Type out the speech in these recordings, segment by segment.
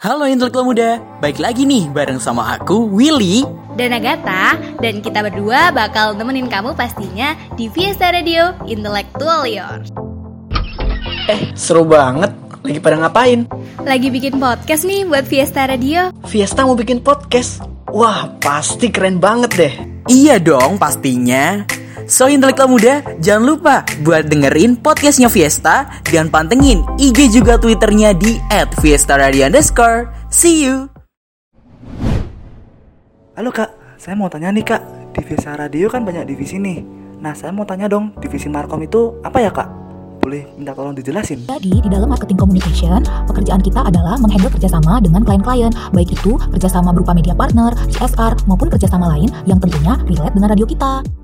Halo intelektual muda, baik lagi nih bareng sama aku, Willy dan Agatha Dan kita berdua bakal nemenin kamu pastinya di Fiesta Radio Intellectual Yours Eh, seru banget. Lagi pada ngapain? Lagi bikin podcast nih buat Fiesta Radio Fiesta mau bikin podcast. Wah, pasti keren banget deh. Iya dong pastinya So intelektual muda, jangan lupa buat dengerin podcastnya Fiesta Dan pantengin IG juga Twitternya di at Fiesta Radio underscore See you Halo kak, saya mau tanya nih kak, di Visa Radio kan banyak divisi nih. Nah saya mau tanya dong, divisi Markom itu apa ya kak? Boleh minta tolong dijelasin? Jadi, di dalam marketing communication, pekerjaan kita adalah menghandle kerjasama dengan klien-klien, baik itu kerjasama berupa media partner, CSR, maupun kerjasama lain yang tentunya relate dengan radio kita.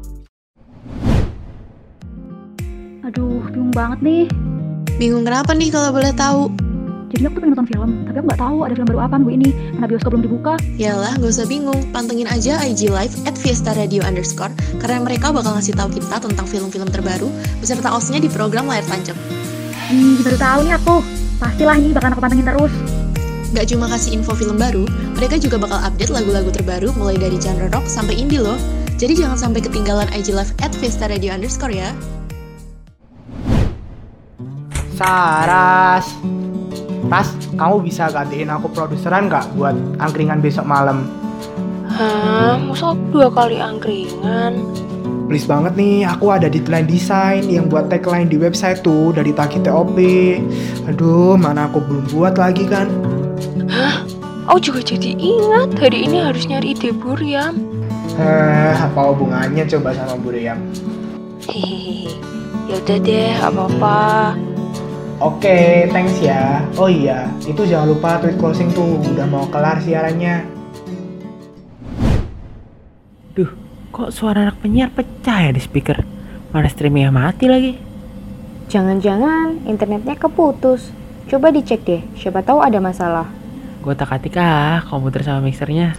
Aduh, bingung banget nih. Bingung kenapa nih kalau boleh tahu? Jadi aku tuh pengen nonton film, tapi aku nggak tahu ada film baru apa minggu ini. Karena bioskop belum dibuka. Yalah, gak usah bingung. Pantengin aja IG Live at Fiesta Radio underscore, karena mereka bakal ngasih tahu kita tentang film-film terbaru, beserta osnya di program Layar Tancap. Hmm, baru tahu nih aku. Pastilah ini bakal aku pantengin terus. Gak cuma kasih info film baru, mereka juga bakal update lagu-lagu terbaru mulai dari genre rock sampai indie loh. Jadi jangan sampai ketinggalan IG Live at Fiesta Radio underscore ya. Saras Tas, kamu bisa gantiin aku produseran nggak buat angkringan besok malam? Hah, masa dua kali angkringan? Please banget nih, aku ada deadline desain yang buat tagline di website tuh dari Taki TOP. Aduh, mana aku belum buat lagi kan? Hah? Aku juga jadi ingat hari ini harus nyari ide Buriam. Eh, apa hubungannya coba sama Bu Riam? Hehehe, yaudah deh, gak apa-apa. Oke, thanks ya. Oh iya, itu jangan lupa tweet closing tuh, udah mau kelar siarannya. Duh, kok suara anak penyiar pecah ya di speaker? Mana streamingnya mati lagi? Jangan-jangan internetnya keputus. Coba dicek deh, siapa tahu ada masalah. Gue tak atik ah komputer sama mixernya.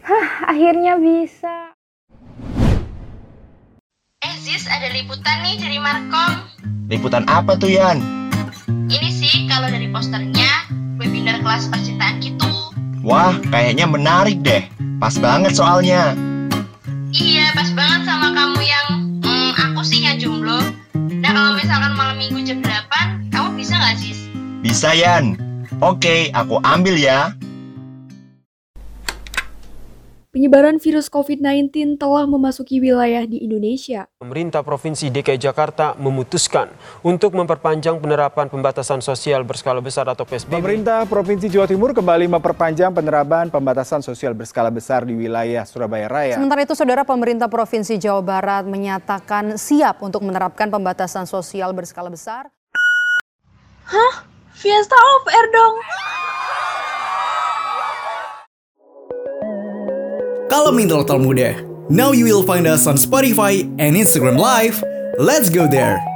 Hah, akhirnya bisa. Eh Ziz, ada liputan nih dari Markom. Liputan apa tuh Yan? Ini sih kalau dari posternya, webinar kelas percintaan gitu. Wah, kayaknya menarik deh. Pas banget soalnya. Iya, pas banget sama kamu yang hmm, aku sih yang jomblo. Nah kalau misalkan malam minggu jam 8, kamu bisa nggak Ziz? Bisa Yan. Oke, aku ambil ya. Penyebaran virus COVID-19 telah memasuki wilayah di Indonesia. Pemerintah Provinsi DKI Jakarta memutuskan untuk memperpanjang penerapan pembatasan sosial berskala besar atau PSBB. Pemerintah Provinsi Jawa Timur kembali memperpanjang penerapan pembatasan sosial berskala besar di wilayah Surabaya Raya. Sementara itu, Saudara Pemerintah Provinsi Jawa Barat menyatakan siap untuk menerapkan pembatasan sosial berskala besar. Hah? Fiesta off air dong. Kalau intelektual muda, now you will find us on Spotify and Instagram Live. Let's go there!